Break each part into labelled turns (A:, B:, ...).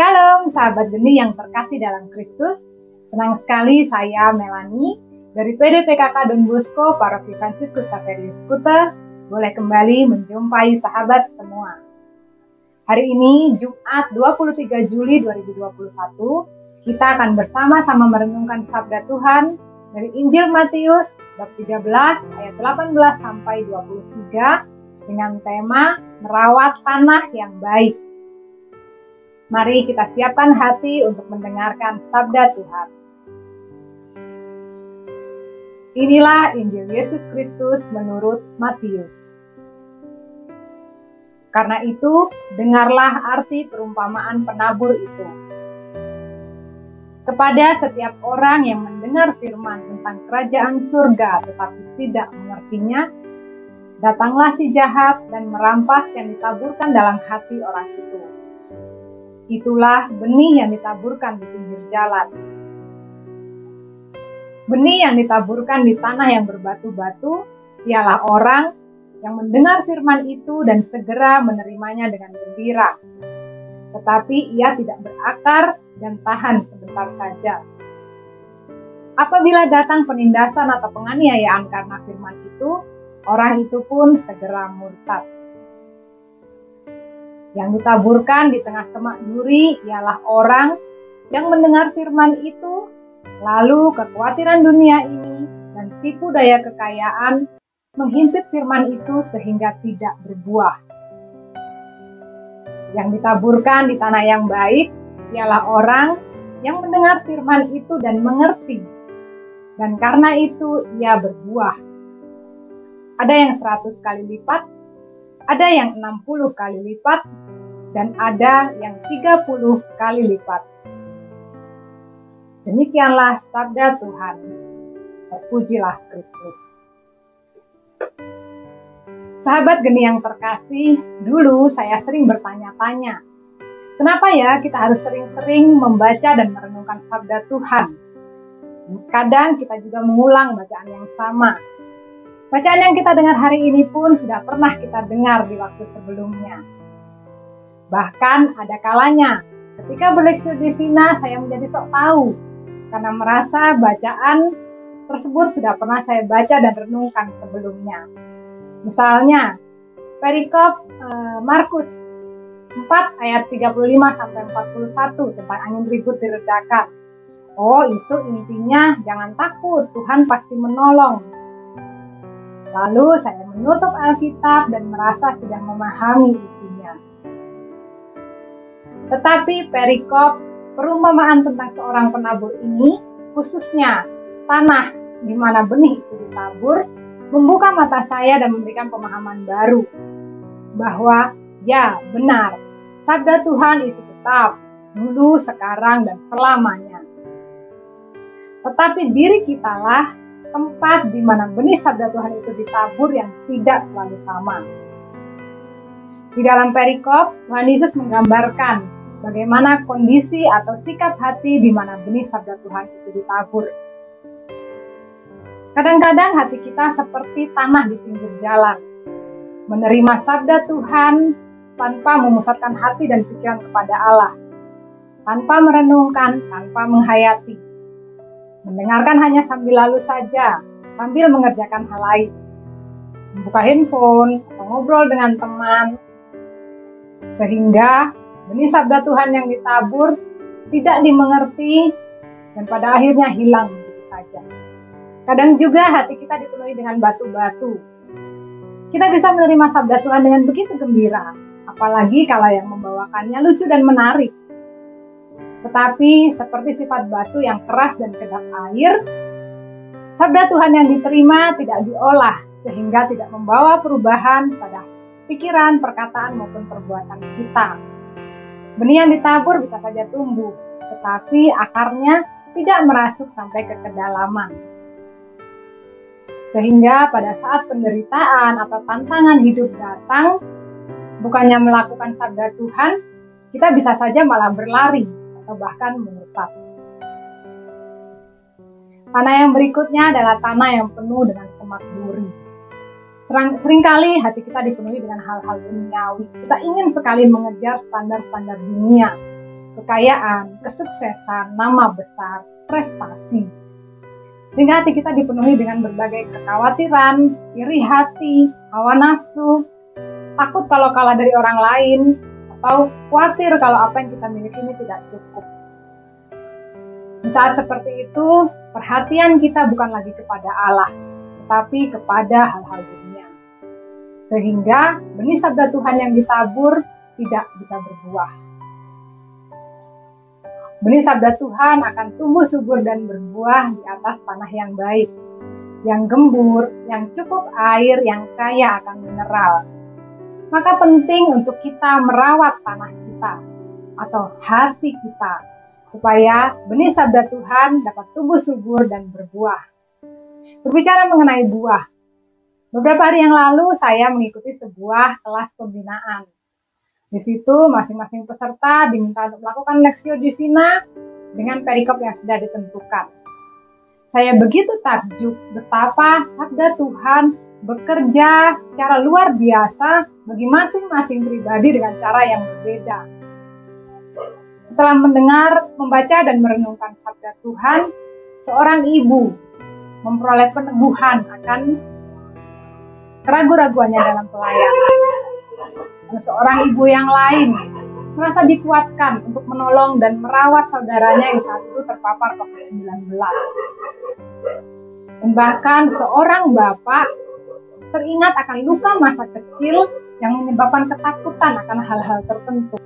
A: Shalom sahabat geni yang terkasih dalam Kristus. Senang sekali saya Melani dari PDPKK Don Bosco Paroki Fransiskus Saverius Kuta boleh kembali menjumpai sahabat semua. Hari ini Jumat 23 Juli 2021 kita akan bersama-sama merenungkan sabda Tuhan dari Injil Matius bab 13 ayat 18 sampai 23 dengan tema merawat tanah yang baik. Mari kita siapkan hati untuk mendengarkan sabda Tuhan. Inilah Injil Yesus Kristus menurut Matius. Karena itu, dengarlah arti perumpamaan penabur itu. Kepada setiap orang yang mendengar firman tentang kerajaan surga tetapi tidak mengertinya, datanglah si jahat dan merampas yang ditaburkan dalam hati orang itu Itulah benih yang ditaburkan di pinggir jalan. Benih yang ditaburkan di tanah yang berbatu-batu ialah orang yang mendengar firman itu dan segera menerimanya dengan gembira. Tetapi ia tidak berakar dan tahan sebentar saja. Apabila datang penindasan atau penganiayaan karena firman itu, orang itu pun segera murtad. Yang ditaburkan di tengah semak duri ialah orang yang mendengar firman itu, lalu kekhawatiran dunia ini dan tipu daya kekayaan menghimpit firman itu sehingga tidak berbuah. Yang ditaburkan di tanah yang baik ialah orang yang mendengar firman itu dan mengerti. Dan karena itu ia berbuah. Ada yang seratus kali lipat, ada yang 60 kali lipat, dan ada yang 30 kali lipat. Demikianlah sabda Tuhan. Terpujilah Kristus. Sahabat geni yang terkasih, dulu saya sering bertanya-tanya, kenapa ya kita harus sering-sering membaca dan merenungkan sabda Tuhan? Kadang kita juga mengulang bacaan yang sama, Bacaan yang kita dengar hari ini pun sudah pernah kita dengar di waktu sebelumnya. Bahkan ada kalanya ketika berleksur divina saya menjadi sok tahu karena merasa bacaan tersebut sudah pernah saya baca dan renungkan sebelumnya. Misalnya, perikop eh, Markus 4 ayat 35 sampai 41 tentang angin ribut diredakan. Oh, itu intinya jangan takut, Tuhan pasti menolong. Lalu saya menutup Alkitab dan merasa sedang memahami isinya. Tetapi perikop perumpamaan tentang seorang penabur ini, khususnya tanah di mana benih itu ditabur, membuka mata saya dan memberikan pemahaman baru bahwa ya benar, sabda Tuhan itu tetap dulu, sekarang, dan selamanya. Tetapi diri kitalah tempat di mana benih sabda Tuhan itu ditabur yang tidak selalu sama. Di dalam perikop, Tuhan Yesus menggambarkan bagaimana kondisi atau sikap hati di mana benih sabda Tuhan itu ditabur. Kadang-kadang hati kita seperti tanah di pinggir jalan, menerima sabda Tuhan tanpa memusatkan hati dan pikiran kepada Allah, tanpa merenungkan, tanpa menghayati Mendengarkan hanya sambil lalu saja, sambil mengerjakan hal lain. Membuka handphone atau ngobrol dengan teman. Sehingga benih sabda Tuhan yang ditabur tidak dimengerti dan pada akhirnya hilang begitu saja. Kadang juga hati kita dipenuhi dengan batu-batu. Kita bisa menerima sabda Tuhan dengan begitu gembira, apalagi kalau yang membawakannya lucu dan menarik. Tetapi seperti sifat batu yang keras dan kedap air, sabda Tuhan yang diterima tidak diolah sehingga tidak membawa perubahan pada pikiran, perkataan maupun perbuatan kita. Benih yang ditabur bisa saja tumbuh, tetapi akarnya tidak merasuk sampai ke kedalaman. Sehingga pada saat penderitaan atau tantangan hidup datang, bukannya melakukan sabda Tuhan, kita bisa saja malah berlari atau bahkan murtad. Tanah yang berikutnya adalah tanah yang penuh dengan semak duri. Seringkali hati kita dipenuhi dengan hal-hal duniawi. Kita ingin sekali mengejar standar-standar dunia. kekayaan, kesuksesan, nama besar, prestasi. Sehingga hati kita dipenuhi dengan berbagai kekhawatiran, iri hati, hawa nafsu, takut kalau kalah dari orang lain, atau khawatir kalau apa yang kita miliki ini tidak cukup. Saat seperti itu, perhatian kita bukan lagi kepada Allah, tetapi kepada hal-hal dunia. Sehingga benih sabda Tuhan yang ditabur tidak bisa berbuah. Benih sabda Tuhan akan tumbuh subur dan berbuah di atas tanah yang baik, yang gembur, yang cukup air, yang kaya akan mineral. Maka penting untuk kita merawat tanah kita atau hati kita supaya benih sabda Tuhan dapat tumbuh subur dan berbuah. Berbicara mengenai buah, beberapa hari yang lalu saya mengikuti sebuah kelas pembinaan. Di situ masing-masing peserta diminta untuk melakukan leksio divina dengan perikop yang sudah ditentukan. Saya begitu takjub betapa sabda Tuhan bekerja secara luar biasa bagi masing-masing pribadi dengan cara yang berbeda setelah mendengar, membaca, dan merenungkan sabda Tuhan, seorang ibu memperoleh peneguhan akan keraguan-raguannya dalam pelayanan. Dan seorang ibu yang lain merasa dikuatkan untuk menolong dan merawat saudaranya yang saat itu terpapar COVID-19. Dan bahkan seorang bapak teringat akan luka masa kecil yang menyebabkan ketakutan akan hal-hal tertentu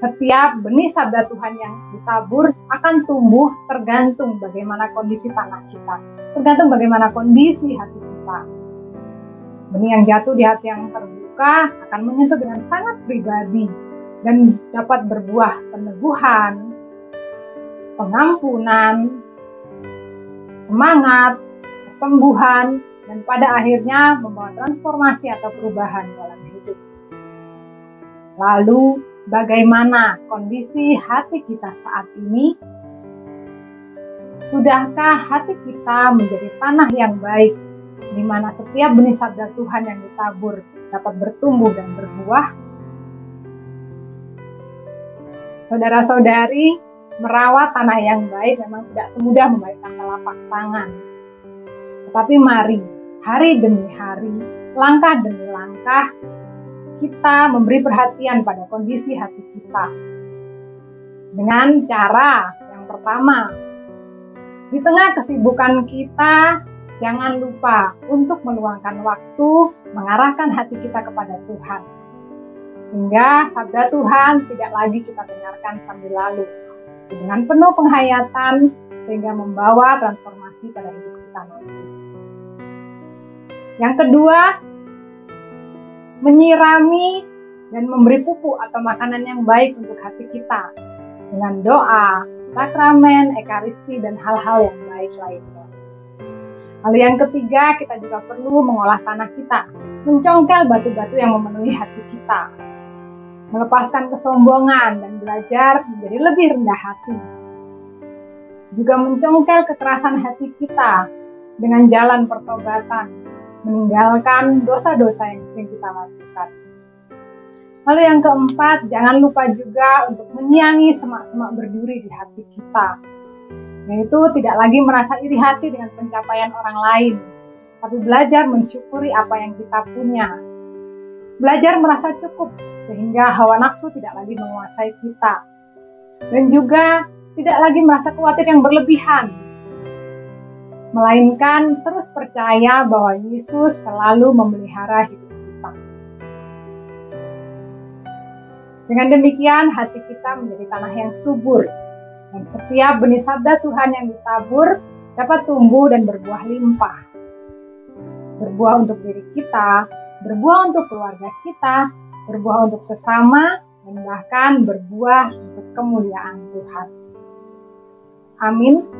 A: setiap benih sabda Tuhan yang ditabur akan tumbuh tergantung bagaimana kondisi tanah kita, tergantung bagaimana kondisi hati kita. Benih yang jatuh di hati yang terbuka akan menyentuh dengan sangat pribadi dan dapat berbuah peneguhan, pengampunan, semangat, kesembuhan, dan pada akhirnya membawa transformasi atau perubahan dalam hidup. Lalu bagaimana kondisi hati kita saat ini? Sudahkah hati kita menjadi tanah yang baik, di mana setiap benih sabda Tuhan yang ditabur dapat bertumbuh dan berbuah? Saudara-saudari, merawat tanah yang baik memang tidak semudah membaikkan telapak tangan. Tetapi mari, hari demi hari, langkah demi langkah, kita memberi perhatian pada kondisi hati kita. Dengan cara yang pertama, di tengah kesibukan kita, jangan lupa untuk meluangkan waktu mengarahkan hati kita kepada Tuhan. Hingga sabda Tuhan tidak lagi kita dengarkan sambil lalu. Dengan penuh penghayatan sehingga membawa transformasi pada hidup kita. Yang kedua, menyirami dan memberi pupuk atau makanan yang baik untuk hati kita dengan doa, sakramen, ekaristi, dan hal-hal yang baik lainnya. Lalu yang ketiga, kita juga perlu mengolah tanah kita, mencongkel batu-batu yang memenuhi hati kita, melepaskan kesombongan dan belajar menjadi lebih rendah hati. Juga mencongkel kekerasan hati kita dengan jalan pertobatan, meninggalkan dosa-dosa yang sering kita lakukan. Lalu yang keempat, jangan lupa juga untuk menyiangi semak-semak berduri di hati kita. Yaitu tidak lagi merasa iri hati dengan pencapaian orang lain, tapi belajar mensyukuri apa yang kita punya. Belajar merasa cukup, sehingga hawa nafsu tidak lagi menguasai kita. Dan juga tidak lagi merasa khawatir yang berlebihan, melainkan terus percaya bahwa Yesus selalu memelihara hidup kita. Dengan demikian, hati kita menjadi tanah yang subur, dan setiap benih sabda Tuhan yang ditabur dapat tumbuh dan berbuah limpah. Berbuah untuk diri kita, berbuah untuk keluarga kita, berbuah untuk sesama, dan bahkan berbuah untuk kemuliaan Tuhan. Amin.